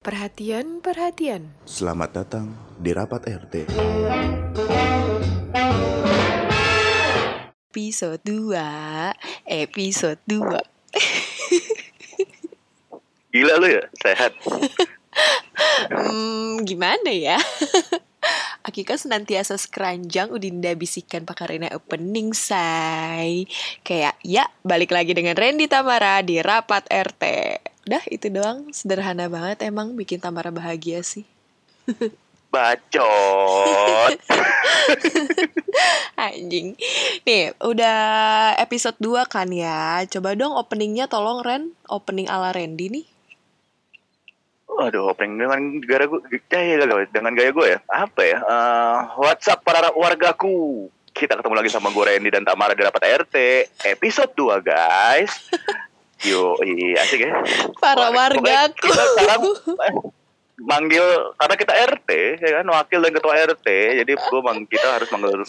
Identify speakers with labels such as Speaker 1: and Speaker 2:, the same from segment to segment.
Speaker 1: Perhatian, perhatian.
Speaker 2: Selamat datang di rapat RT.
Speaker 1: Episode 2, episode 2.
Speaker 3: Gila lu ya, sehat.
Speaker 1: Hmm, gimana ya? Akika senantiasa sekeranjang Udinda bisikan pakarena opening say. Kayak ya balik lagi dengan Randy Tamara di rapat RT. Dah itu doang sederhana banget emang bikin Tamara bahagia sih.
Speaker 3: Bacot.
Speaker 1: Anjing. Nih, udah episode 2 kan ya. Coba dong openingnya tolong Ren, opening ala Randy nih.
Speaker 3: Waduh, opening dengan gaya gue, ya, dengan gaya gue ya. Apa ya? Uh, WhatsApp para wargaku. Kita ketemu lagi sama gue Randy dan Tamara di rapat RT. Episode 2 guys. Yo, iya asik ya.
Speaker 1: Para
Speaker 3: Wah,
Speaker 1: wargaku.
Speaker 3: Kita sekarang manggil karena kita RT ya kan wakil dan ketua RT jadi gue mang kita harus manggil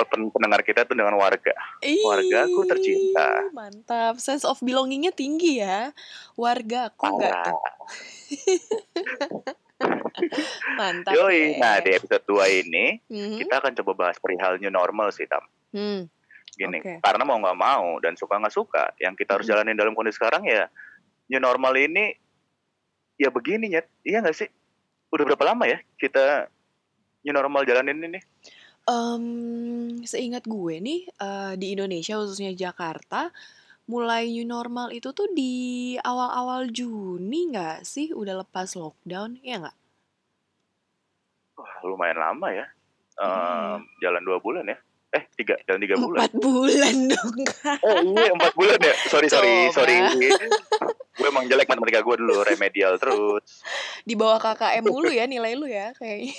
Speaker 3: pen- pendengar kita tuh dengan warga Wargaku
Speaker 1: Ih,
Speaker 3: tercinta.
Speaker 1: Mantap, sense of belongingnya tinggi ya. Warga aku enggak tuh. Mantap.
Speaker 3: Yoi,
Speaker 1: deh.
Speaker 3: nah di episode 2 ini
Speaker 1: Mhm.
Speaker 3: kita akan coba bahas perihal new normal sih Tam.
Speaker 1: Hmm,
Speaker 3: Gini,
Speaker 1: Oke.
Speaker 3: karena mau nggak mau dan suka nggak suka, yang kita harus jalanin dalam kondisi sekarang ya new normal ini ya begini Nyet. Iya nggak sih? Udah berapa lama ya kita new normal jalanin ini?
Speaker 1: em, seingat gue nih eh, di Indonesia khususnya Jakarta mulai new normal itu tuh di awal-awal Juni nggak sih udah lepas lockdown ya nggak?
Speaker 3: Wah, lumayan lama ya.
Speaker 1: Iya.
Speaker 3: Em, Jalan dua bulan ya? Eh tiga, jalan tiga bulan.
Speaker 1: Empat bulan dong Kak.
Speaker 3: Oh iya empat bulan ya. Sorry sorry
Speaker 1: Coba.
Speaker 3: sorry. gue emang jelek matematika gue dulu remedial terus.
Speaker 1: Di bawah KKM mulu ya nilai lu ya kayaknya.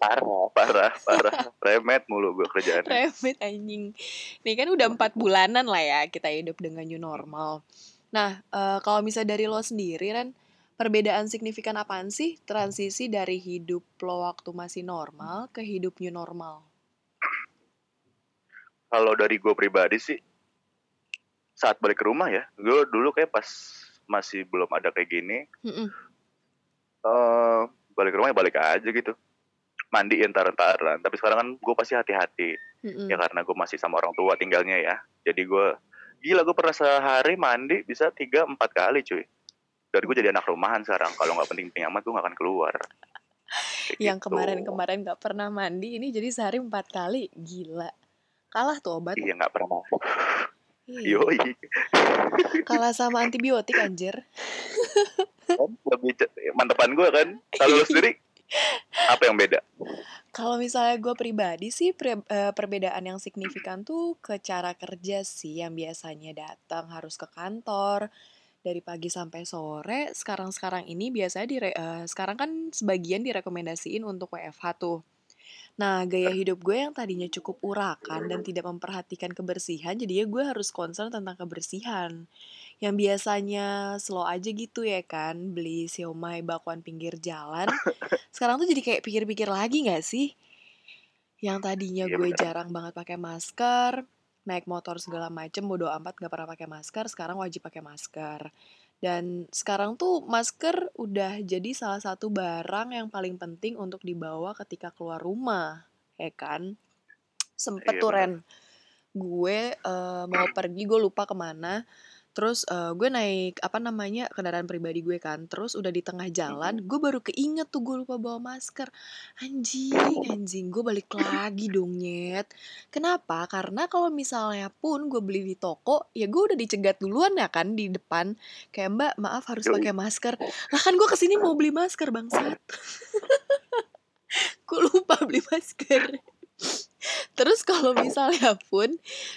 Speaker 3: Parah parah parah. Remet mulu gue kerjaan.
Speaker 1: Remit anjing. Nih kan udah empat bulanan lah ya kita hidup dengan new normal. Nah, eh, kalau misalnya dari lo sendiri, Ren, perbedaan signifikan apaan sih transisi dari hidup lo waktu masih normal ke hidup new normal?
Speaker 3: Kalau dari gue pribadi sih saat balik ke rumah ya, gue dulu kayak pas masih belum ada kayak gini,
Speaker 1: Mm-mm.
Speaker 3: eh balik ke rumah ya balik aja gitu. Mandi entar-entaran. Tapi sekarang kan gue pasti hati-hati. Ya karena gue masih sama orang tua tinggalnya ya. Jadi gue gila gue pernah sehari mandi bisa tiga empat kali cuy. Dan gue jadi anak rumahan sekarang. Kalau nggak penting-penting amat gue nggak akan keluar. Kayak
Speaker 1: Yang
Speaker 3: gitu.
Speaker 1: kemarin-kemarin gak pernah mandi, ini jadi sehari empat kali. Gila. Kalah tuh obat.
Speaker 3: Iya nggak pernah.
Speaker 1: Ih,
Speaker 3: Yoi.
Speaker 1: Kalah sama antibiotik anjir.
Speaker 3: Kan Lebih mantepan gue kan. Kalau lu sendiri apa yang beda?
Speaker 1: Kalau misalnya gue pribadi sih pre- eh, perbedaan yang signifikan tuh ke cara kerja sih yang biasanya datang harus ke kantor dari pagi sampai sore. Sekarang-sekarang ini biasanya dire- eh, sekarang kan sebagian direkomendasiin untuk WFH tuh. Nah, gaya hidup gue yang tadinya cukup urakan dan tidak memperhatikan kebersihan, jadinya gue harus concern tentang kebersihan. Yang biasanya slow aja gitu ya kan, beli siomay bakwan pinggir jalan. Sekarang tuh jadi kayak pikir-pikir lagi gak sih? Yang tadinya
Speaker 3: Iya,
Speaker 1: gue jarang banget pakai masker, naik motor segala macem, bodo amat gak pernah pakai masker, sekarang wajib pakai masker. Dan sekarang tuh masker udah jadi salah satu barang yang paling penting untuk dibawa ketika keluar rumah, ya kan? Sempet
Speaker 3: Iya,
Speaker 1: tuh. Ren, gue eh, mau pergi, gue lupa ke mana. Terus eh, gue naik apa namanya kendaraan pribadi gue kan. Terus udah di tengah jalan, gue baru keinget tuh gue lupa bawa masker. Anjing, anjing, gue balik lagi dong nyet. Kenapa? Karena kalau misalnya pun gue beli di toko, ya gue udah dicegat duluan ya kan di depan. Kayak mbak, maaf harus pakai masker. Lah kan gue ke sini mau beli masker bangsat. gue lupa beli masker. Terus kalau misalnya pun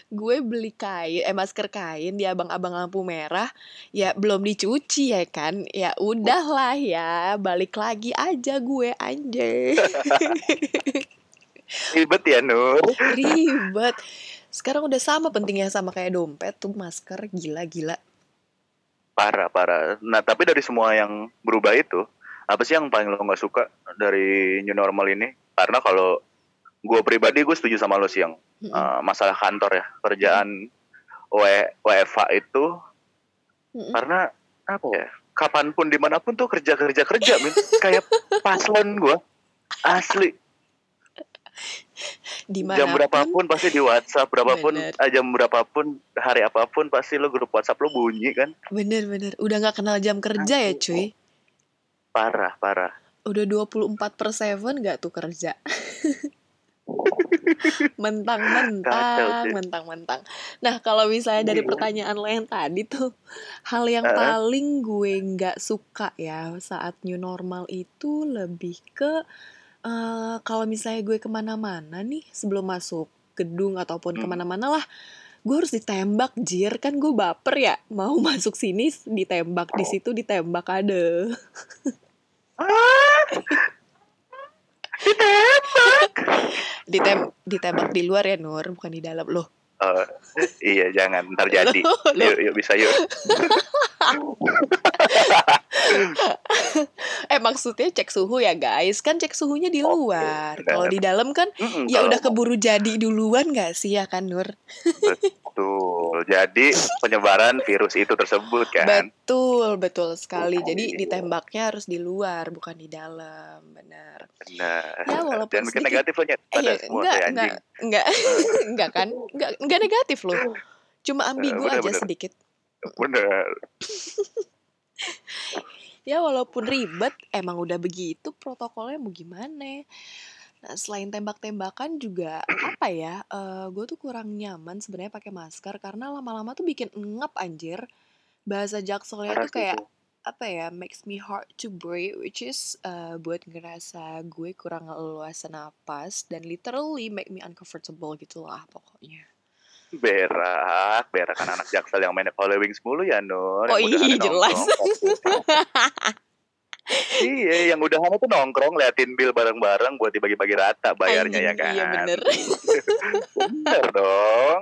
Speaker 1: gue beli kain, eh masker kain di abang-abang lampu merah, ya belum dicuci ya kan, ya udahlah ya, balik lagi aja gue anjay.
Speaker 3: Ribet ya Nur.
Speaker 1: Ribet. Sekarang udah sama pentingnya sama kayak dompet tuh masker gila-gila.
Speaker 3: Parah parah. Nah tapi dari semua yang berubah itu, apa sih yang paling lo nggak suka dari new normal ini? Karena kalau gue pribadi gue setuju sama lo sih yang
Speaker 1: Mm-mm.
Speaker 3: uh, masalah kantor ya kerjaan W WFH itu
Speaker 1: Mm-mm.
Speaker 3: karena apa ya kapan pun di mana pun tuh kerja kerja kerja min kayak paslon gue asli
Speaker 1: Di
Speaker 3: jam berapapun pasti di WhatsApp berapapun
Speaker 1: Bener.
Speaker 3: eh, jam berapapun hari apa pun pasti lo grup WhatsApp lo bunyi kan
Speaker 1: bener-bener udah nggak kenal jam kerja ya cuy.
Speaker 3: parah parah
Speaker 1: Udah 24 per 7 gak tuh kerja? Mentang-mentang, mentang-mentang. Nah, kalau misalnya dari
Speaker 3: Iya.
Speaker 1: pertanyaan lo yang tadi tuh, hal yang
Speaker 3: Heeh.
Speaker 1: paling gue nggak suka ya saat new normal itu lebih ke eh, kalau misalnya gue ke mana-mana nih sebelum masuk gedung ataupun
Speaker 3: Hmm.
Speaker 1: ke mana-mana lah, gue harus ditembak jir kan gue baper ya mau masuk sini ditembak di situ ditembak ada Ditem ditembak di luar ya Nur bukan di dalam. Loh.
Speaker 3: Eh, iya jangan ntar jadi.
Speaker 1: Loh, loh.
Speaker 3: yuk yuk bisa yuk
Speaker 1: eh maksudnya cek suhu ya guys. Kan cek suhunya di
Speaker 3: Oke,
Speaker 1: luar.
Speaker 3: benar.
Speaker 1: kalau di dalam kan
Speaker 3: Mm-mm,
Speaker 1: ya udah keburu jadi duluan gak sih ya kan Nur?
Speaker 3: Betul. Jadi penyebaran virus itu tersebut kan?
Speaker 1: Betul betul sekali. Jadi
Speaker 3: Iya.
Speaker 1: ditembaknya harus di luar bukan di dalam. Benar.
Speaker 3: Benar.
Speaker 1: Ya, walaupun
Speaker 3: dan
Speaker 1: sedikit-
Speaker 3: negatif lo nyet.
Speaker 1: Eh, ya,
Speaker 3: semua
Speaker 1: enggak enggak enggak. Enggak kan? Enggak enggak negatif loh. Cuma ambigu
Speaker 3: benar,
Speaker 1: aja
Speaker 3: benar.
Speaker 1: sedikit.
Speaker 3: Bener
Speaker 1: ya walaupun ribet emang udah begitu protokolnya mau gimana. Nah selain tembak-tembakan juga apa ya gue tuh kurang nyaman sebenarnya pakai masker karena lama-lama tuh bikin ngap anjir. Bahasa jakselnya tuh kayak apa ya makes me hard to breathe which is uh, buat ngerasa gue kurang leluasa napas dan literally make me uncomfortable gitu lah pokoknya
Speaker 3: berak berak kan anak jaksel yang main Holy Wings mulu ya Nur
Speaker 1: Oh iya, jelas.
Speaker 3: iya yang udahan itu nongkrong liatin bill bareng-bareng buat dibagi-bagi rata bayarnya ya
Speaker 1: Anjing,
Speaker 3: kan
Speaker 1: iya bener
Speaker 3: Bener dong.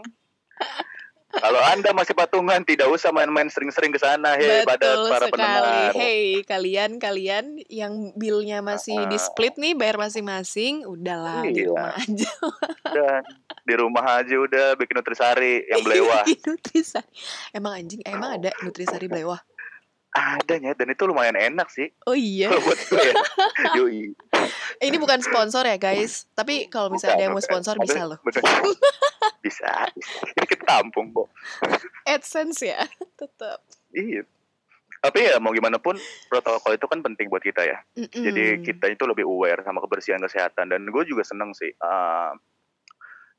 Speaker 3: Kalau Anda masih patungan, tidak usah main-main sering-sering ke sana, hei, pada para
Speaker 1: sekali.
Speaker 3: pendengar.
Speaker 1: Hey, kalian-kalian yang billnya masih di
Speaker 3: Ah.
Speaker 1: split nih, bayar masing-masing, udahlah di
Speaker 3: Iya.
Speaker 1: rumah aja.
Speaker 3: Dan di rumah aja udah bikin nutrisari yang belewah.
Speaker 1: Bikin Nutrisari. Emang anjing, emang ada Nutrisari belewah?
Speaker 3: Adanya, dan itu lumayan enak sih.
Speaker 1: Oh iya.
Speaker 3: Kalau buat gue ya. Yoi.
Speaker 1: Ini bukan sponsor ya guys. Tapi kalau misalnya ada yang mau
Speaker 3: Bukan,
Speaker 1: sponsor
Speaker 3: bukan.
Speaker 1: bisa loh.
Speaker 3: bener. bisa, bisa. Ini kita tampung kok.
Speaker 1: AdSense ya, tetap.
Speaker 3: Iya. Tapi ya mau gimana pun protokol itu kan penting buat kita ya.
Speaker 1: Mm-mm.
Speaker 3: Jadi kita itu lebih aware sama kebersihan kesehatan dan gue juga seneng sih. uh,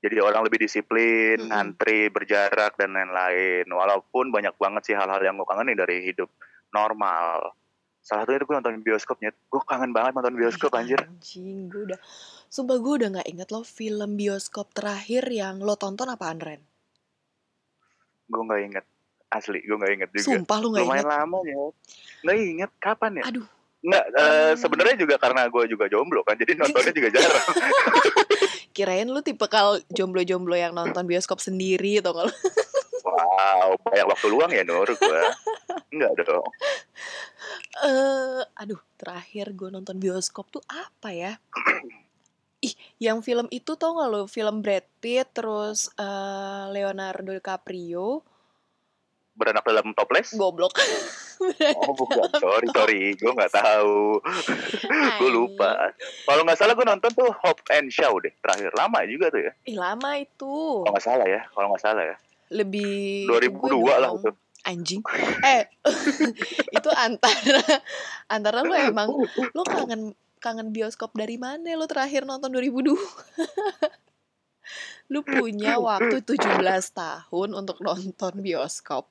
Speaker 3: jadi orang lebih disiplin,
Speaker 1: Mm-mm.
Speaker 3: ngantri, berjarak dan lain-lain. Walaupun banyak banget sih hal-hal yang gue kangenin dari hidup normal. Salah satunya itu gue nonton bioskopnya. Gue kangen banget nonton bioskop anjir.
Speaker 1: Anjing, gue udah. Sumpah gue udah gak inget loh film bioskop terakhir yang lo tonton apaan Ren?
Speaker 3: Gue nggak inget. Asli, gue nggak inget juga.
Speaker 1: Sumpah lu gak
Speaker 3: Lumayan
Speaker 1: inget?
Speaker 3: lama ya. Nggak inget kapan ya?
Speaker 1: Aduh.
Speaker 3: Nggak,
Speaker 1: Hmm.
Speaker 3: sebenarnya juga karena gue juga jomblo kan, jadi nontonnya juga jarang.
Speaker 1: Kirain lu tipe kal jomblo-jomblo yang nonton bioskop sendiri atau kalau
Speaker 3: wow, banyak waktu luang ya Nur gue. Enggak dong.
Speaker 1: eh aduh, terakhir gue nonton bioskop tuh apa ya? Ih, yang film itu tau gak lo? Film Brad Pitt, terus eh, Leonardo DiCaprio,
Speaker 3: Beranak dalam toples?
Speaker 1: goblok.
Speaker 3: Oh bukan, sorry sorry, gue nggak tahu, gue lupa. Kalau nggak salah gue nonton tuh Hope and Show deh, terakhir lama juga tuh ya.
Speaker 1: Ih, lama itu.
Speaker 3: Kalau nggak salah ya, kalau nggak salah ya.
Speaker 1: Lebih
Speaker 3: 2002
Speaker 1: gue
Speaker 3: lah itu.
Speaker 1: Anjing. Eh, itu antara antara lu emang lu kangen kangen bioskop dari mana lu terakhir nonton 2002? lu punya waktu 17 tahun untuk nonton bioskop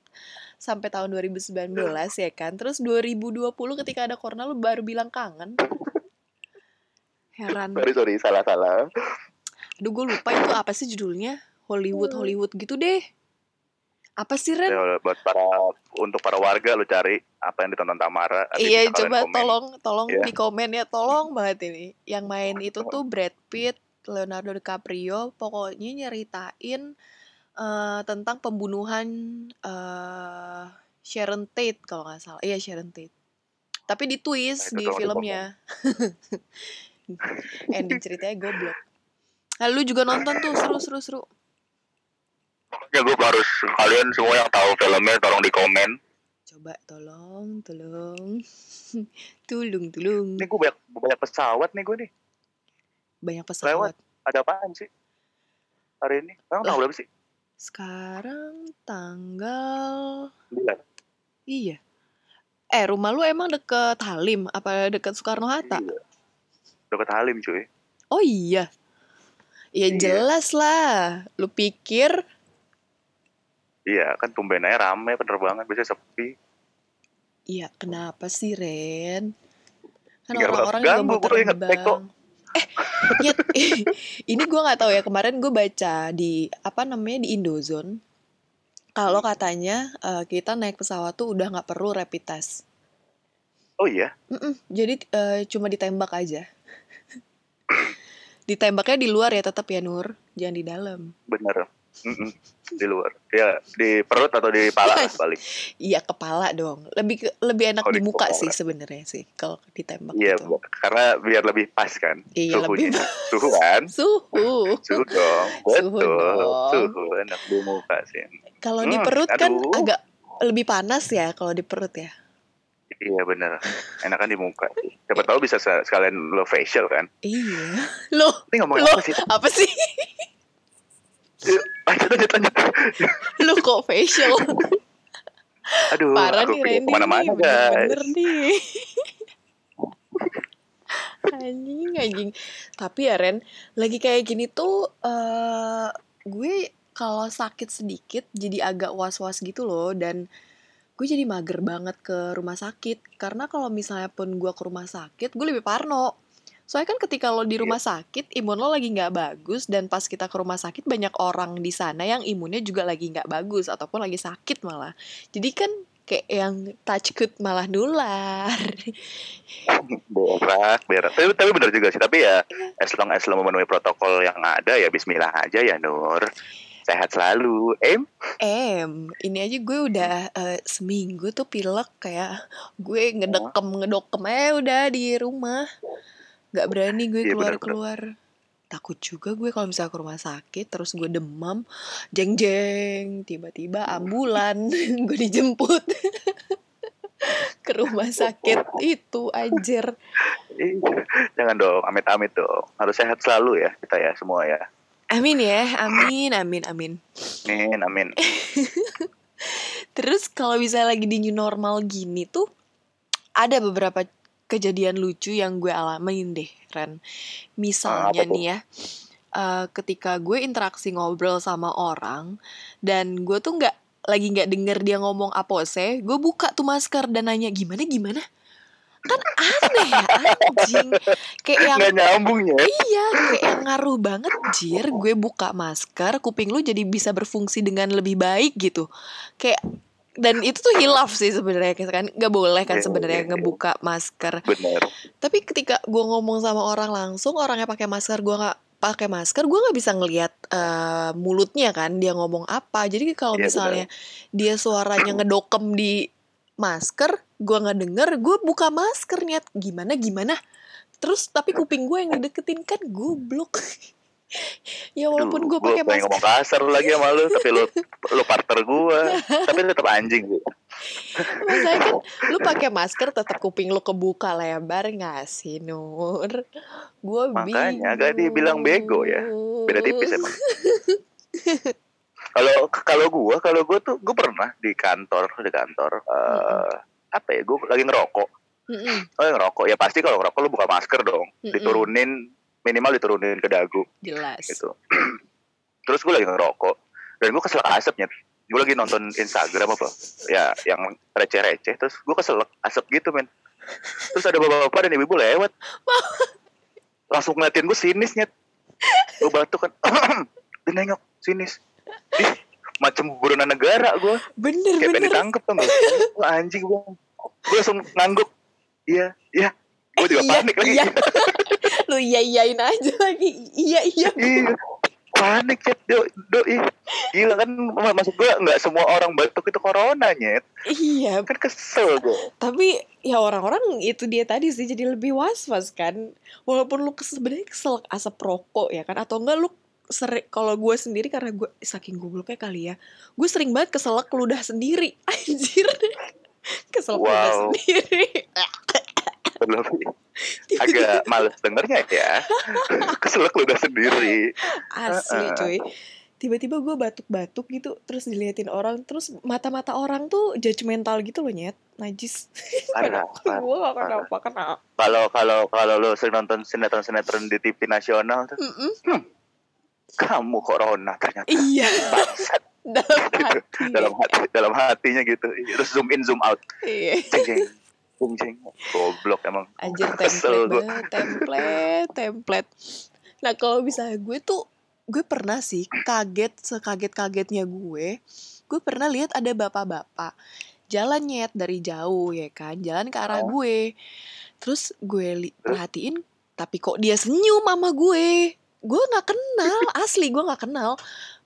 Speaker 1: sampai tahun 2019 ya kan. Terus 2020 ketika ada corona lu baru bilang kangen. Heran.
Speaker 3: Sorry sorry, salah salah.
Speaker 1: Aduh gue lupa itu apa sih judulnya? Hollywood Hollywood gitu deh. Apa sih Ren?
Speaker 3: Ya, buat para untuk para warga lu cari apa yang ditonton Tamara.
Speaker 1: Iya coba
Speaker 3: komen.
Speaker 1: tolong tolong
Speaker 3: Ya.
Speaker 1: di komen ya tolong banget ini. Yang main itu tuh Brad Pitt, Leonardo DiCaprio, pokoknya nyeritain eh, tentang pembunuhan eh, Sharon Tate kalau nggak salah. Iya Sharon Tate. Tapi di twist
Speaker 3: Nah,
Speaker 1: di filmnya. Ending ceritanya goblok. Lalu juga nonton tuh seru seru seru.
Speaker 3: Ya gue harus kalian semua yang tahu filmnya tolong di komen
Speaker 1: Coba tolong, tolong. tulung, tulung.
Speaker 3: Ini gue banyak banyak pesawat nih gue nih.
Speaker 1: Banyak pesawat.
Speaker 3: Ada apaan sih? Hari ini. Sekarang tanggal berapa sih?
Speaker 1: Sekarang tanggal
Speaker 3: 9.
Speaker 1: Iya. Eh, rumah lu emang deket Halim? Apa deket Soekarno-Hatta?
Speaker 3: Iya. Dekat Halim cuy.
Speaker 1: Oh iya. Ya
Speaker 3: Iya.
Speaker 1: jelas lah. Lu pikir
Speaker 3: Iya kan tumben aja rame penerbangan biasanya sepi.
Speaker 1: Iya, kenapa sih, Ren? Kan
Speaker 3: Nggak
Speaker 1: orang-orang juga
Speaker 3: ganggu,
Speaker 1: mau terbang. Eh, Nyet, ini gue nggak tahu ya. Kemarin gue baca di apa namanya di Indozone. Kalau katanya eh, kita naik pesawat tuh udah nggak perlu rapid test.
Speaker 3: Oh iya.
Speaker 1: Mm-mm, jadi eh, cuma ditembak aja. Ditembaknya di luar ya tetap ya Nur, jangan di dalam.
Speaker 3: Bener. Mm-mm. Di luar. Ya di perut atau di pala lah paling.
Speaker 1: Iya kepala dong. Lebih lebih enak
Speaker 3: Oh,
Speaker 1: di
Speaker 3: di
Speaker 1: muka
Speaker 3: kepala.
Speaker 1: sih sebenarnya sih kalau ditembak
Speaker 3: Iya,
Speaker 1: gitu.
Speaker 3: karena biar lebih pas kan
Speaker 1: Iya,
Speaker 3: suhunya.
Speaker 1: lebih
Speaker 3: Suhu kan?
Speaker 1: Suhu.
Speaker 3: Suhu dong.
Speaker 1: Suhu dong.
Speaker 3: Suhu enak di muka sih.
Speaker 1: Kalau di
Speaker 3: Hmm,
Speaker 1: perut kan
Speaker 3: aduh.
Speaker 1: agak lebih panas ya kalau di perut ya.
Speaker 3: Iya bener. Enakan di muka. Siapa tahu bisa se- sekalian lo facial kan.
Speaker 1: Iya. Loh,
Speaker 3: Ini ngomongin
Speaker 1: loh
Speaker 3: apa sih?
Speaker 1: apa sih?
Speaker 3: Lanjut, lanjut, lanjut.
Speaker 1: Lu kok facial?
Speaker 3: Aduh,
Speaker 1: Parah
Speaker 3: aku
Speaker 1: nih Randy
Speaker 3: ke mana-mana
Speaker 1: nih,
Speaker 3: guys.
Speaker 1: bener-bener nih. anjing, anjing. Tapi ya Ren, lagi kayak gini tuh eh gue kalau sakit sedikit jadi agak was-was gitu loh dan gue jadi mager banget ke rumah sakit karena kalau misalnya pun gue ke rumah sakit gue lebih parno soalnya kan ketika lo di
Speaker 3: Iya.
Speaker 1: rumah sakit imun lo lagi nggak bagus dan pas kita ke rumah sakit banyak orang di sana yang imunnya juga lagi nggak bagus ataupun lagi sakit malah jadi kan kayak yang touch good malah nular
Speaker 3: Berak, berak. Tapi, tapi bener juga sih. Tapi ya, as long as lo memenuhi protokol yang ada ya Bismillah aja ya Nur. Sehat selalu. Em?
Speaker 1: Em, ini aja gue udah eh, seminggu tuh pilek kayak gue ngedekem ngedokem eh udah di rumah. Gak berani gue
Speaker 3: Iya,
Speaker 1: keluar-keluar. Takut juga gue kalau misalnya ke rumah sakit terus gue demam, jeng jeng, tiba-tiba ambulan gue dijemput ke rumah sakit itu anjir.
Speaker 3: Ih, Jangan dong, amit-amit dong. Harus sehat selalu ya kita ya semua ya.
Speaker 1: Amin ya, amin, amin, amin.
Speaker 3: Amin, amin.
Speaker 1: Terus kalau misalnya lagi di new normal gini tuh ada beberapa kejadian lucu yang gue alamin deh, Ren. Misalnya
Speaker 3: Ah,
Speaker 1: nih ya, eh, ketika gue interaksi ngobrol sama orang dan gue tuh nggak lagi nggak denger dia ngomong apa sih, gue buka tuh masker dan nanya gimana gimana. Kan aneh ya anjing. Kayak yang
Speaker 3: Nggak nyambung ya.
Speaker 1: Iya, kayak yang ngaruh banget jir. Gue buka masker, kuping lu jadi bisa berfungsi dengan lebih baik gitu. Kayak dan itu tuh hilaf sih sebenarnya kan nggak boleh kan
Speaker 3: Iya,
Speaker 1: sebenarnya
Speaker 3: iya, iya.
Speaker 1: ngebuka masker.
Speaker 3: Bener.
Speaker 1: Tapi ketika gue ngomong sama orang langsung, orangnya pakai masker, gue nggak pakai masker, gue nggak bisa ngelihat eh, mulutnya kan dia ngomong apa. Jadi kalau
Speaker 3: Iya,
Speaker 1: misalnya dia suaranya ngedokem di masker, gue nggak denger, gue buka masker niat gimana gimana. Terus tapi kuping gue yang dideketin kan goblok. ya walaupun gue pakai
Speaker 3: pengen ngomong
Speaker 1: masker,
Speaker 3: kasar lagi sama lu, tapi lu lu partner gua. tapi tetap anjing sih.
Speaker 1: masalahnya kan lu pakai masker tetap kuping lu kebuka lebar nggak sih Nur? Gue
Speaker 3: Makanya, agak dibilang bego ya. Beda tipis emang. Kalau kalau gua, kalau gua tuh gua pernah di kantor, di kantor eh apa ya? Gua lagi ngerokok.
Speaker 1: Mm-mm,
Speaker 3: Oh, ngerokok. Ya pasti kalau ngerokok lu buka masker dong.
Speaker 1: Mm-mm.
Speaker 3: Diturunin minimal diturunin ke dagu
Speaker 1: jelas.
Speaker 3: gitu. Terus gue lagi ngerokok dan gue keselak asapnya. Gue lagi nonton Instagram apa? Ya, yang receh-receh. Terus gue keselak asap gitu men. Terus ada bapak-bapak dan ibu-ibu lewat. Langsung ngeliatin gue sinis nyet. Gue batuk kan. Dia nengok sinis. Ih, macem buronan negara gue.
Speaker 1: Bener
Speaker 3: Kayak pengen
Speaker 1: bener.
Speaker 3: ditangkep tuh Wah anjing gue. Gue langsung ngangguk. Iya, iya. Gue juga
Speaker 1: Iya,
Speaker 3: panik lagi.
Speaker 1: iya. Lu iya iyain aja lagi. Iya iya.
Speaker 3: Panik chat do, doi. Gila kan mak- maksud gue nggak semua orang batuk itu corona nyet.
Speaker 1: Iya.
Speaker 3: Kan kesel gue.
Speaker 1: Tapi ya orang-orang itu dia tadi sih jadi lebih was-was kan. Walaupun lu sebenarnya kesel asap rokok ya kan atau enggak lu sering kalau gue sendiri karena gue saking gobloknya kali ya gue sering banget keselak ludah sendiri anjir Kesel
Speaker 3: Wow.
Speaker 1: wow. sendiri.
Speaker 3: Agak males dengernya ya. Keselak lu udah sendiri.
Speaker 1: Asli
Speaker 3: Heeh.
Speaker 1: cuy. Tiba-tiba gue batuk-batuk gitu, terus diliatin orang, terus mata-mata orang tuh judgmental gitu loh nyet, najis.
Speaker 3: Parah,
Speaker 1: gue gak kenapa kenapa.
Speaker 3: Kalau kalau kalau lu sering nonton sinetron-sinetron di TV nasional tuh,
Speaker 1: Mm-mm.
Speaker 3: kamu corona ternyata.
Speaker 1: Iya, dalam hati.
Speaker 3: dalam hati dalam hatinya gitu. Terus zoom in zoom out.
Speaker 1: Iya.
Speaker 3: Ceng ceng. Ceng ceng. Goblok emang.
Speaker 1: Anjir template banget, template, template. Nah kalau misalnya gue tuh, gue pernah sih kaget sekaget-kagetnya gue. Gue pernah lihat ada bapak-bapak jalan nyet dari jauh ya kan, jalan ke arah
Speaker 3: Oh.
Speaker 1: gue. Terus gue li- perhatiin, tapi kok dia senyum sama gue. Gue nggak kenal, asli gue nggak kenal.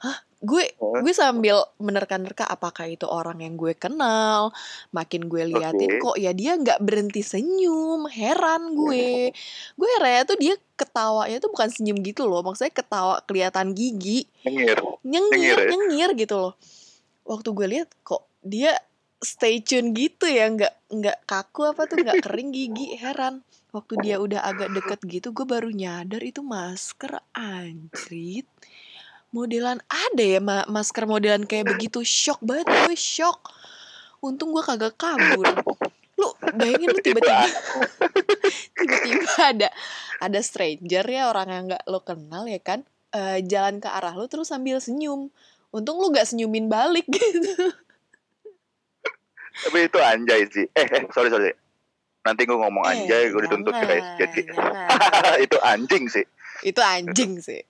Speaker 1: Hah, gue
Speaker 3: Oh.
Speaker 1: gue sambil menerka-nerka apakah itu orang yang gue kenal. Makin gue liatin
Speaker 3: Oke.
Speaker 1: kok ya dia nggak berhenti senyum, heran gue. Gue heran tuh dia ketawanya tuh bukan senyum gitu loh, maksudnya ketawa kelihatan gigi,
Speaker 3: Nyengir.
Speaker 1: nyengir,
Speaker 3: Nyengir ya?
Speaker 1: nyengir gitu loh. Waktu gue lihat kok dia stay tune gitu ya, nggak nggak kaku apa tuh nggak kering gigi, heran. Waktu dia udah agak deket gitu, gue baru nyadar itu masker anjrit. Modelan ada ya ma- masker modelan kayak begitu, shock banget gue shock. Untung gue kagak kabur. Lu bayangin lu tiba-tiba tiba-tiba ada ada stranger ya orang yang nggak lo kenal ya kan eh, jalan ke arah lo terus sambil senyum untung lu gak senyumin balik gitu
Speaker 3: Tapi itu anjay sih. Eh, eh sorry sorry. Nanti gue ngomong
Speaker 1: Eh,
Speaker 3: anjay, gue dituntut guys. Jadi itu anjing sih.
Speaker 1: Itu anjing sih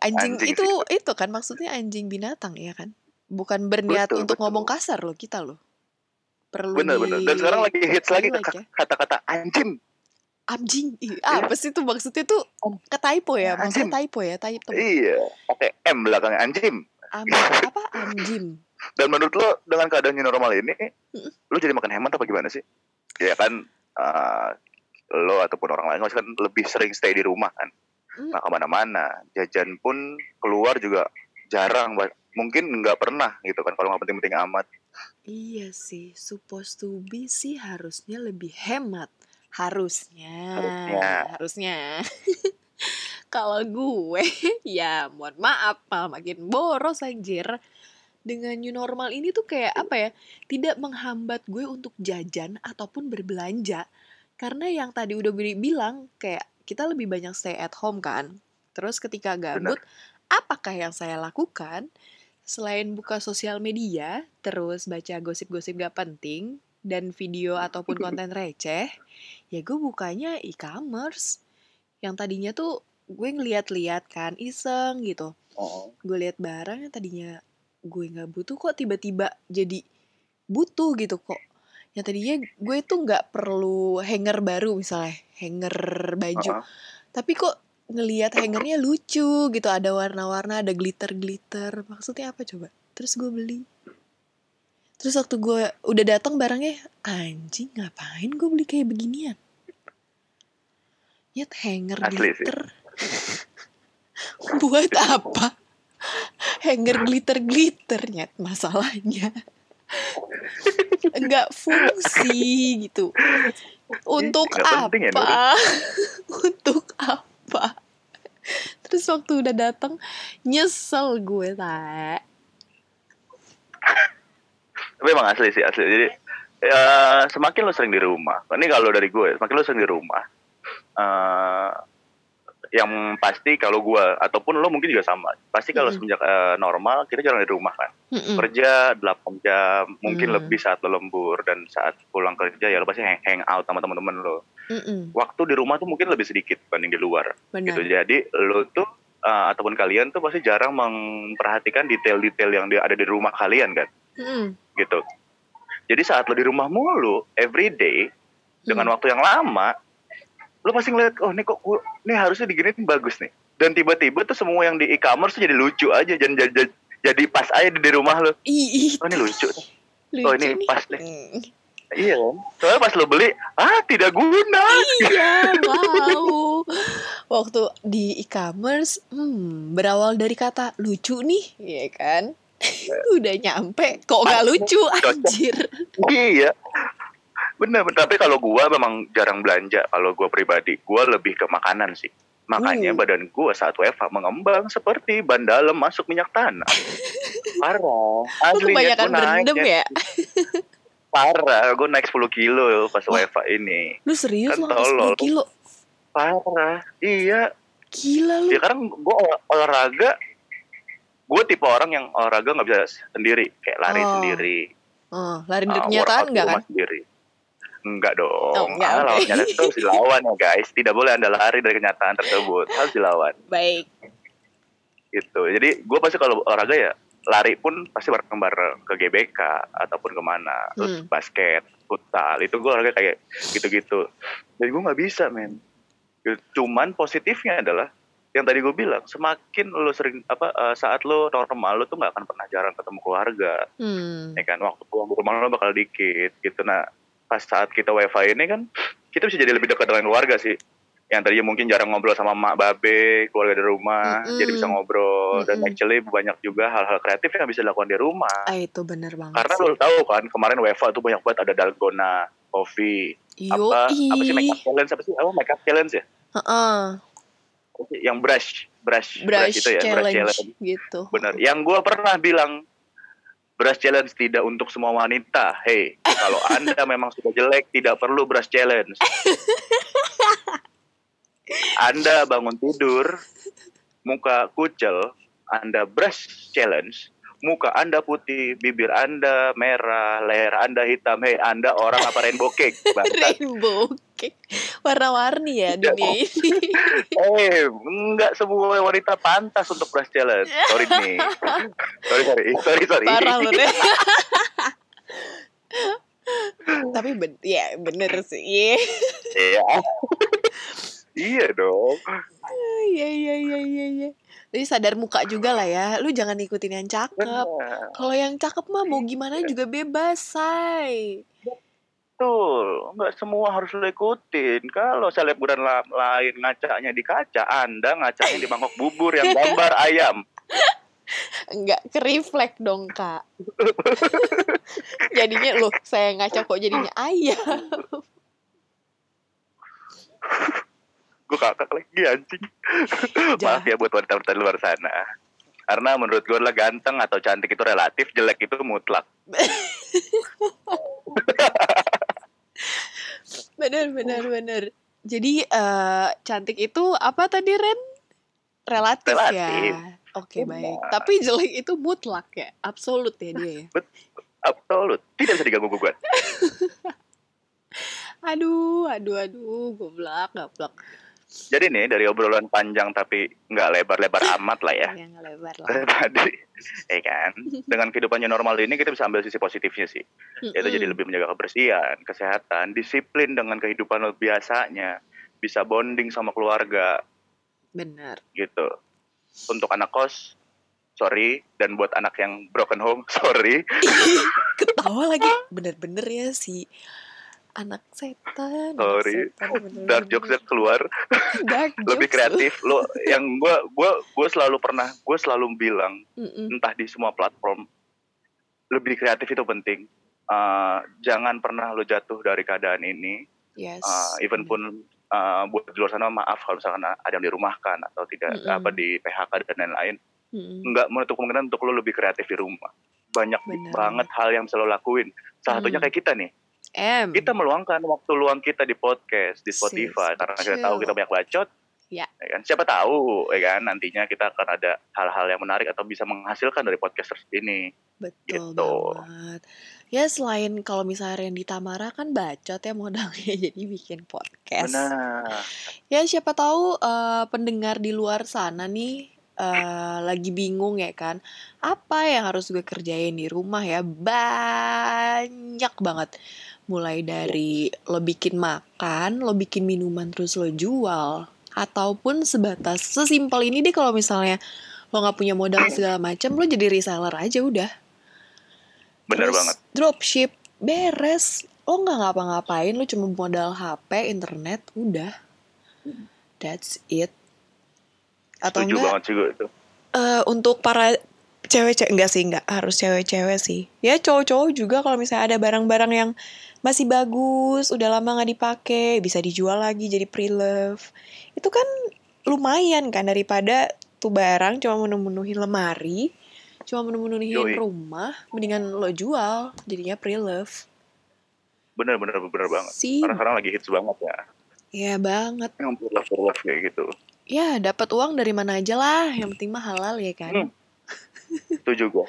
Speaker 1: anjing,
Speaker 3: Anjing
Speaker 1: itu itu kan maksudnya anjing binatang ya kan bukan berniat
Speaker 3: Betul,
Speaker 1: untuk
Speaker 3: betul.
Speaker 1: ngomong kasar lo kita lo perlu
Speaker 3: Bener bener. Dan sekarang lagi hits lagi
Speaker 1: ya.
Speaker 3: kata-kata anjing.
Speaker 1: anjing Ih, apa sih itu maksudnya tuh ke typo ya maksudnya
Speaker 3: Anjing.
Speaker 1: typo ya typo
Speaker 3: Iya. Pakai M belakangnya anjing.
Speaker 1: Am, apa anjing
Speaker 3: Dan menurut lo dengan keadaannya normal ini, lo jadi makan hemat apa gimana sih? Ya kan eh, lo ataupun orang lain kan lebih sering stay di rumah kan,
Speaker 1: Mm.
Speaker 3: nggak ke mana-mana. Jajan pun keluar juga jarang, mungkin nggak pernah gitu kan kalau nggak penting-penting amat.
Speaker 1: Iya sih, supposed to be sih harusnya lebih hemat. Harusnya.
Speaker 3: Harusnya.
Speaker 1: Harusnya. Kalau gue, ya mohon maaf, malah makin boros anjir. Dengan new normal ini tuh kayak apa ya, tidak menghambat gue untuk jajan ataupun berbelanja. Karena yang tadi udah gue bilang, kayak kita lebih banyak stay at home kan. Terus ketika gabut, apakah yang saya lakukan? Selain buka sosial media, terus baca gosip-gosip gak penting, dan video ataupun konten receh, ya gue bukanya e-commerce. Yang tadinya tuh gue ngeliat-liat kan, iseng gitu.
Speaker 3: Oh.
Speaker 1: Gue liat barang yang tadinya gue gak butuh kok tiba-tiba jadi butuh gitu kok. Yang tadinya gue tuh gak perlu hanger baru misalnya, hanger baju.
Speaker 3: Heeh.
Speaker 1: Tapi kok ngelihat hangernya lucu gitu, ada warna-warna, ada glitter-glitter. Maksudnya apa coba? Terus gue beli. Terus waktu gue udah datang barangnya, anjing ngapain gue beli kayak beginian? Nyet hanger
Speaker 3: Asli
Speaker 1: glitter. Buat apa? Hanger glitter-glitter nyet masalahnya. Enggak fungsi gitu. Untuk
Speaker 3: Nggak penting ya,
Speaker 1: apa? Untuk apa? Terus waktu udah datang nyesel gue tak.
Speaker 3: Tapi emang asli sih asli. Jadi ya, semakin lo sering di rumah, ini kalau dari gue, semakin lo sering di rumah, eh yang pasti kalau gue ataupun lo mungkin juga sama, pasti kalau
Speaker 1: Mm-mm.
Speaker 3: semenjak eh, normal kita jarang di rumah kan,
Speaker 1: Mm-mm.
Speaker 3: kerja 8 jam, mungkin
Speaker 1: Hmm.
Speaker 3: lebih saat lo lembur dan saat pulang kerja ya lo pasti hang, hang out sama teman-teman lo. Waktu di rumah tuh mungkin lebih sedikit dibanding di luar.
Speaker 1: Benar.
Speaker 3: gitu. Jadi lo tuh eh, ataupun kalian tuh pasti jarang memperhatikan detail-detail yang ada di rumah kalian kan,
Speaker 1: Mm-mm.
Speaker 3: gitu. Jadi saat lo di rumah mulu, every day dengan
Speaker 1: Hmm.
Speaker 3: waktu yang lama, lo pasti ngeliat, oh ini kok, ini harusnya diginiin bagus nih. Dan tiba-tiba tuh semua yang di e-commerce jadi lucu aja, dan jadi, jadi pas aja di di rumah lo. Oh ini lucu. nih.
Speaker 1: lucu
Speaker 3: Oh, ini
Speaker 1: nih.
Speaker 3: pas nih.
Speaker 1: Mm.
Speaker 3: Iya kan? Soalnya pas lo beli, ah tidak guna.
Speaker 1: Iya, wow. Waktu di e-commerce, hmm, berawal dari kata lucu nih, ya kan? Udah nyampe, kok nggak lucu anjir.
Speaker 3: Iya. Bener, bener. Tapi kalau gua memang jarang belanja. Kalau gua pribadi, gua lebih ke makanan sih. Makanya
Speaker 1: Uh.
Speaker 3: badan gua saat WFA mengembang seperti ban dalam masuk minyak tanah. Parah.
Speaker 1: Lu
Speaker 3: Asli net
Speaker 1: kebanyakan
Speaker 3: naik,
Speaker 1: berendam ya?
Speaker 3: Parah. Gue naik 10 kilo pas
Speaker 1: Wah.
Speaker 3: WFA ini.
Speaker 1: Lu serius
Speaker 3: Kan
Speaker 1: lo sampai 10
Speaker 3: tolol.
Speaker 1: kilo?
Speaker 3: Parah. Iya.
Speaker 1: Gila lu.
Speaker 3: Ya karena gue olahraga, gue tipe orang yang olahraga nggak bisa sendiri, kayak lari
Speaker 1: Oh.
Speaker 3: sendiri.
Speaker 1: Oh, lari dari
Speaker 3: uh,
Speaker 1: kenyataan
Speaker 3: workout
Speaker 1: enggak
Speaker 3: di
Speaker 1: kan?
Speaker 3: Sendiri. Enggak dong.
Speaker 1: Oh, enggak, oke.
Speaker 3: lawan itu harus dilawan ya guys. Tidak boleh anda lari dari kenyataan tersebut. Harus dilawan.
Speaker 1: Baik.
Speaker 3: Gitu. Jadi gue pasti kalau olahraga ya lari pun pasti bareng-bareng ke GBK ataupun ke mana. Terus
Speaker 1: Hmm.
Speaker 3: basket, futsal. Itu gue olahraga kayak gitu-gitu. Dan gue nggak bisa men. Cuman positifnya adalah yang tadi gue bilang semakin lo sering apa eh, saat lo normal lo tuh nggak akan pernah jarang ketemu keluarga
Speaker 1: Hmm.
Speaker 3: ya kan waktu pulang ke rumah lo bakal dikit gitu nah pas saat kita wifi ini kan kita bisa jadi lebih dekat dengan keluarga sih yang tadinya mungkin jarang ngobrol sama mak babe keluarga di rumah
Speaker 1: Mm-mm.
Speaker 3: jadi bisa ngobrol dan
Speaker 1: Mm-mm.
Speaker 3: actually banyak juga hal-hal kreatif yang bisa dilakukan di rumah
Speaker 1: Ah, itu bener banget
Speaker 3: karena
Speaker 1: sih.
Speaker 3: lo tahu kan kemarin WFA tuh banyak banget ada dalgona coffee apa apa sih makeup challenge apa sih apa makeup challenge ya
Speaker 1: Heeh.
Speaker 3: Apa sih? yang brush brush
Speaker 1: Brush
Speaker 3: itu ya brush
Speaker 1: challenge
Speaker 3: challenge
Speaker 1: gitu.
Speaker 3: Benar. Yang gue pernah bilang brush challenge tidak untuk semua wanita. Hey, kalau anda memang sudah jelek, tidak perlu brush challenge. anda bangun tidur, muka kucel, anda brush challenge, muka anda putih, bibir anda merah, leher anda hitam. Hey, anda orang apa rainbow cake?
Speaker 1: Rainbow cake. Warna-warni ya dunia ini.
Speaker 3: Eh, enggak semua wanita pantas untuk brush challenge. Sorry nih. sorry, sorry, sorry, sorry.
Speaker 1: Parah lu deh. Tapi ben ya bener sih. Iya.
Speaker 3: Iya. Iya dong.
Speaker 1: Iya iya iya iya iya. Jadi sadar muka juga lah ya. Lu jangan ikutin yang cakep. Kalau yang cakep mah mau gimana juga bebas, say.
Speaker 3: Betul. Enggak semua harus lo ikutin. Kalau selebgram la- lain ngacanya di kaca, Anda ngacanya di mangkok bubur yang gambar ayam.
Speaker 1: Enggak ke reflect dong, Kak. jadinya loh, saya ngaca kok jadinya ayam.
Speaker 3: Gue kakak lagi anjing. Maaf ya buat wanita-wanita di luar sana. Karena menurut gue lah ganteng atau cantik itu relatif, jelek itu mutlak.
Speaker 1: Bener bener bener. Jadi eh, cantik itu apa tadi Ren? Relatif,
Speaker 3: Relatif.
Speaker 1: ya. Oke
Speaker 3: Benar.
Speaker 1: baik. Tapi jelek itu mutlak ya, absolut ya dia. ya?
Speaker 3: Absolut. Tidak bisa diganggu gugat.
Speaker 1: Aduh, aduh, aduh, goblok, goblok.
Speaker 3: Jadi nih dari obrolan panjang tapi nggak lebar-lebar amat lah ya.
Speaker 1: Yang lebar lah.
Speaker 3: Tadi, ya kan. Dengan kehidupannya normal ini kita bisa ambil sisi positifnya sih. Yaitu jadi
Speaker 1: Mm-mm.
Speaker 3: lebih menjaga kebersihan, kesehatan, disiplin dengan kehidupan biasanya, bisa bonding sama keluarga
Speaker 1: Bener.
Speaker 3: gitu. Untuk anak kos, sorry, dan buat anak yang broken home, sorry.
Speaker 1: Ketawa lagi. Bener-bener ya si anak setan. anak
Speaker 3: Sorry.
Speaker 1: setan.
Speaker 3: Dark jokesnya keluar,
Speaker 1: Dark
Speaker 3: lebih
Speaker 1: jokes
Speaker 3: kreatif. Lo yang gue gua gua selalu pernah, gue selalu bilang entah di semua platform lebih kreatif itu penting. Uh, jangan pernah lo jatuh dari keadaan ini.
Speaker 1: Yes.
Speaker 3: Uh, even
Speaker 1: bener.
Speaker 3: pun uh, buat di luar sana maaf kalau misalkan ada yang dirumahkan atau tidak
Speaker 1: Mm-mm.
Speaker 3: apa di PHK dan lain-lain nggak menutup kemungkinan untuk lo lebih kreatif di rumah banyak
Speaker 1: Bener
Speaker 3: banget hal yang bisa lo lakuin salah satunya
Speaker 1: Mm.
Speaker 3: kayak kita nih
Speaker 1: M.
Speaker 3: kita meluangkan waktu luang kita di podcast di Spotify
Speaker 1: Sis,
Speaker 3: karena kita tahu kita banyak bacot
Speaker 1: Ya.
Speaker 3: kan siapa tahu ya kan nantinya kita akan ada hal-hal yang menarik atau bisa menghasilkan dari podcast ini
Speaker 1: Betul
Speaker 3: Gitu.
Speaker 1: banget. Ya selain kalau misalnya Randy Tamara kan bacot ya modalnya jadi bikin podcast.
Speaker 3: benar
Speaker 1: Ya siapa tahu eh, pendengar di luar sana nih eh, lagi bingung ya kan. Apa yang harus gue kerjain di rumah ya? Banyak banget. Mulai dari lo bikin makan, lo bikin minuman terus lo jual. Ataupun sebatas sesimpel ini deh kalau misalnya lo nggak punya modal segala macam, lo jadi reseller aja udah.
Speaker 3: benar
Speaker 1: Terus
Speaker 3: banget
Speaker 1: Dropship beres. Lo nggak ngapa-ngapain, lo cuma modal HP, internet, udah. That's it. Atau
Speaker 3: setuju
Speaker 1: enggak
Speaker 3: banget juga itu
Speaker 1: eh, untuk para cewek-cewek enggak sih enggak harus cewek-cewek sih ya cowok-cowok juga kalau misalnya ada barang-barang yang masih bagus udah lama nggak dipakai bisa dijual lagi jadi pre-love. Itu kan lumayan kan daripada tuh barang cuma memenuhi lemari cuma memenuhi
Speaker 3: Yoi.
Speaker 1: rumah mendingan lo jual jadinya pre-love.
Speaker 3: Bener bener bener banget.
Speaker 1: Sih.
Speaker 3: Karena sekarang lagi hits banget ya.
Speaker 1: Ya banget.
Speaker 3: Yang love love kayak gitu.
Speaker 1: Ya dapat uang dari mana aja lah yang penting mah halal ya kan.
Speaker 3: Hmm. setuju gue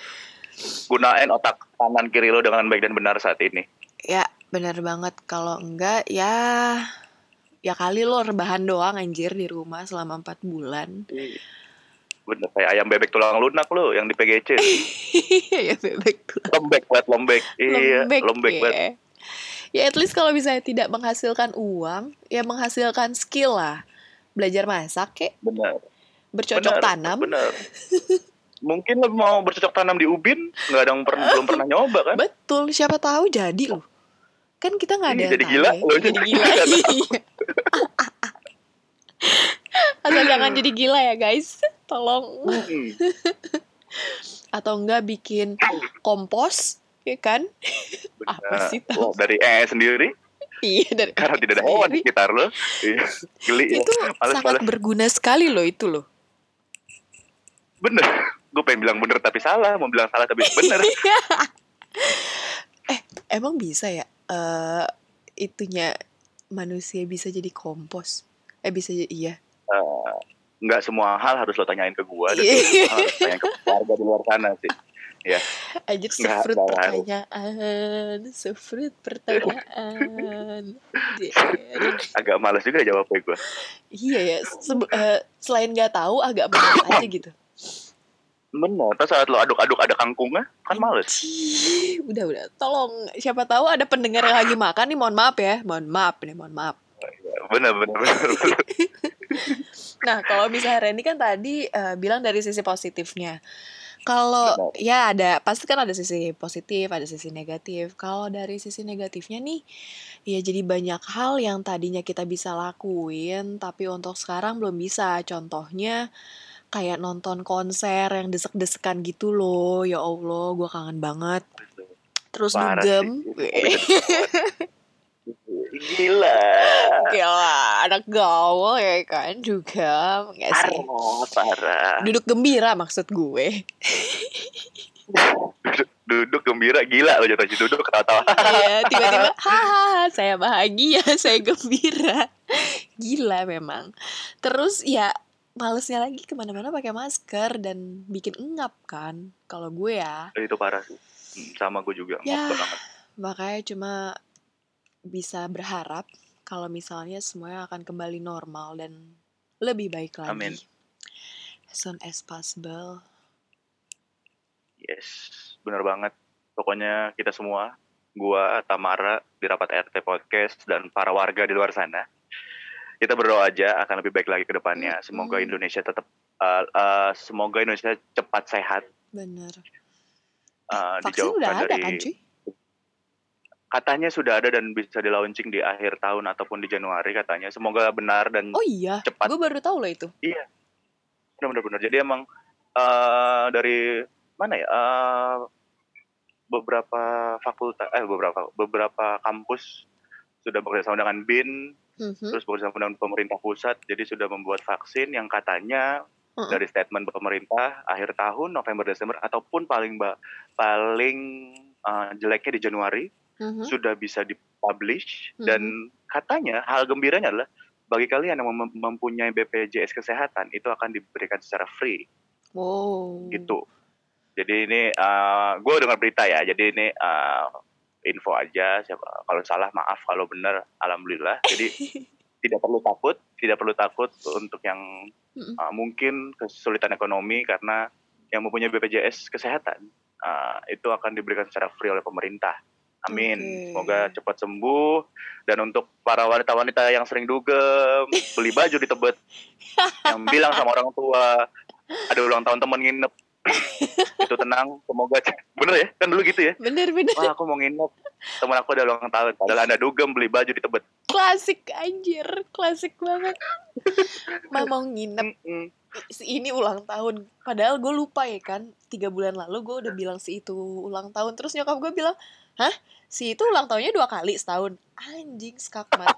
Speaker 3: gunain otak kanan kiri lo dengan baik dan benar saat ini.
Speaker 1: Ya, benar banget. Kalau enggak, ya ya kali lo rebahan doang anjir di rumah selama empat bulan.
Speaker 3: bener kayak ayam bebek tulang lunak lo yang di PGC
Speaker 1: ya bebek tuh.
Speaker 3: lembek banget lembek iya
Speaker 1: Lembek,
Speaker 3: lembek
Speaker 1: ya.
Speaker 3: banget
Speaker 1: Ya at least kalau misalnya tidak menghasilkan uang, ya menghasilkan skill lah. Belajar masak kek,
Speaker 3: bener
Speaker 1: bercocok
Speaker 3: Bener,
Speaker 1: tanam.
Speaker 3: bener mungkin lo mau bercocok tanam di ubin nggak ada yang pernah belum pernah nyoba kan
Speaker 1: Betul, siapa tahu jadi loh. Kan kita nggak ada yang
Speaker 3: jadi gila,
Speaker 1: ya.
Speaker 3: lo
Speaker 1: Jadi
Speaker 3: jadi
Speaker 1: gila.
Speaker 3: gila.
Speaker 1: Iya. Asal jangan jadi gila ya guys. Tolong.
Speaker 3: Hmm.
Speaker 1: atau enggak bikin kompos ya kan Apa sih, tahu?
Speaker 3: Wah, dari eh sendiri
Speaker 1: iya dari
Speaker 3: karena tidak ada hewan di
Speaker 1: sendiri.
Speaker 3: sekitar lo Iya. geli ya
Speaker 1: itu
Speaker 3: males
Speaker 1: sangat
Speaker 3: males
Speaker 1: berguna sekali loh itu loh
Speaker 3: bener gue pengen bilang bener tapi salah mau bilang salah tapi bener
Speaker 1: eh emang bisa ya eh itunya manusia bisa jadi kompos. Eh bisa jadi iya.
Speaker 3: Eh, nggak semua hal harus lo tanyain ke gue dan
Speaker 1: Iya.
Speaker 3: harus tanyain ke warga di luar sana sih.
Speaker 1: Anjir
Speaker 3: Nggak,
Speaker 1: sefruit
Speaker 3: nggak
Speaker 1: pertanyaan Sefruit pertanyaan.
Speaker 3: Agak males juga jawabnya gue
Speaker 1: Iya ya sebe- eh, Selain nggak tahu agak males aja gitu
Speaker 3: bener terus saat lo aduk-aduk ada kangkungnya kan males.
Speaker 1: Udah udah. Tolong siapa tahu ada pendengar yang lagi makan nih mohon maaf ya. Mohon maaf nih mohon maaf.
Speaker 3: Bener bener, bener.
Speaker 1: nah kalau misalnya Randy kan tadi eh, bilang dari sisi positifnya. Kalau ya ada pasti kan ada sisi positif ada sisi negatif. Kalau dari sisi negatifnya nih ya jadi banyak hal yang tadinya kita bisa lakuin tapi untuk sekarang belum bisa. Contohnya kayak nonton konser yang desek-desekan gitu loh. Ya Allah gue kangen banget. Terus
Speaker 3: Parah
Speaker 1: dugem
Speaker 3: gila.
Speaker 1: Gila, anak gaul ya kan juga. Nggak sih?
Speaker 3: parah
Speaker 1: Duduk gembira maksud gue.
Speaker 3: duduk, duduk gembira gila lo jatuh duduk ketawa-tawa.
Speaker 1: Iya, tiba-tiba hahaha saya bahagia, saya gembira. Gila memang. Terus ya malesnya lagi ke mana-mana pakai masker dan bikin engap kan. Kalau gue ya,
Speaker 3: itu parah sih Hmm, sama gue juga
Speaker 1: Ya.
Speaker 3: Banget
Speaker 1: makanya cuma bisa berharap kalau misalnya semuanya akan kembali normal dan lebih baik lagi.
Speaker 3: Amin.
Speaker 1: As soon as possible.
Speaker 3: yes bener banget pokoknya kita semua gua Tamara di rapat RT podcast dan para warga di luar sana kita berdoa aja akan lebih baik lagi ke depannya semoga
Speaker 1: Mm-mm.
Speaker 3: Indonesia tetap uh, uh, semoga Indonesia cepat sehat
Speaker 1: Bener.
Speaker 3: uh,
Speaker 1: Vaksin udah ada
Speaker 3: dari
Speaker 1: kan cuy?
Speaker 3: katanya sudah ada dan bisa di launching di akhir tahun ataupun di Januari katanya semoga benar dan
Speaker 1: Oh iya,
Speaker 3: cepat.
Speaker 1: gue baru tahu loh itu.
Speaker 3: benar-benar jadi emang eh dari mana ya eh, beberapa fakultas eh beberapa beberapa kampus sudah bekerjasama dengan BIN
Speaker 1: Mhm.
Speaker 3: terus bekerjasama dengan pemerintah pusat jadi sudah membuat vaksin yang katanya
Speaker 1: Mm-mm.
Speaker 3: dari statement pemerintah akhir tahun November Desember ataupun paling ba- paling eh, jeleknya di Januari
Speaker 1: Mhm.
Speaker 3: sudah bisa dipublish
Speaker 1: Mhm.
Speaker 3: dan katanya hal gembiranya adalah bagi kalian yang mem- mempunyai BPJS kesehatan itu akan diberikan secara free
Speaker 1: Wow.
Speaker 3: gitu. Jadi ini gue dengar berita ya. Jadi ini uh, info aja. Siapa kalau salah maaf, kalau benar alhamdulillah. Jadi tidak perlu takut, tidak perlu takut untuk yang uh, mungkin kesulitan ekonomi karena yang mempunyai BPJS kesehatan uh, itu akan diberikan secara free oleh pemerintah. Amin.
Speaker 1: Oke.
Speaker 3: Semoga cepat sembuh. Dan untuk para wanita-wanita yang sering dugem, beli baju di Tebet, yang bilang sama orang tua, ada ulang tahun temen nginep, itu tenang. Semoga bener ya, kan dulu gitu ya.
Speaker 1: Bener bener.
Speaker 3: Wah aku mau nginep, temen aku ada ulang tahun. Padahal anda dugem beli baju di Tebet.
Speaker 1: Klasik anjir, klasik banget. Mah mau nginep. Ini ulang tahun padahal gue lupa ya kan tiga bulan lalu gue udah bilang si itu ulang tahun terus nyokap gue bilang hah si itu ulang tahunnya dua kali setahun anjing skakmat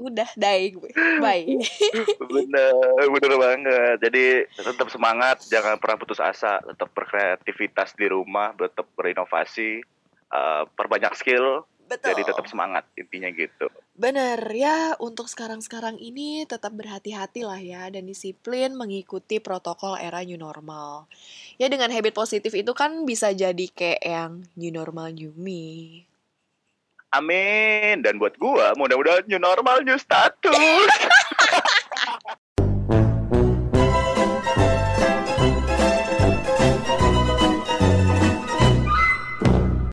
Speaker 1: udah die gue. Bye.
Speaker 3: Bener bener banget. Jadi tetap semangat jangan pernah putus asa. Tetap berkreativitas di rumah tetap berinovasi uh, perbanyak skill.
Speaker 1: Betul.
Speaker 3: Jadi tetap semangat intinya gitu.
Speaker 1: Bener. Ya, untuk sekarang-sekarang ini tetap berhati-hati lah ya dan disiplin mengikuti protokol era new normal. Ya dengan habit positif itu kan bisa jadi kayak yang new normal new me.
Speaker 3: Amin. Dan buat gua mudah-mudahan new normal new status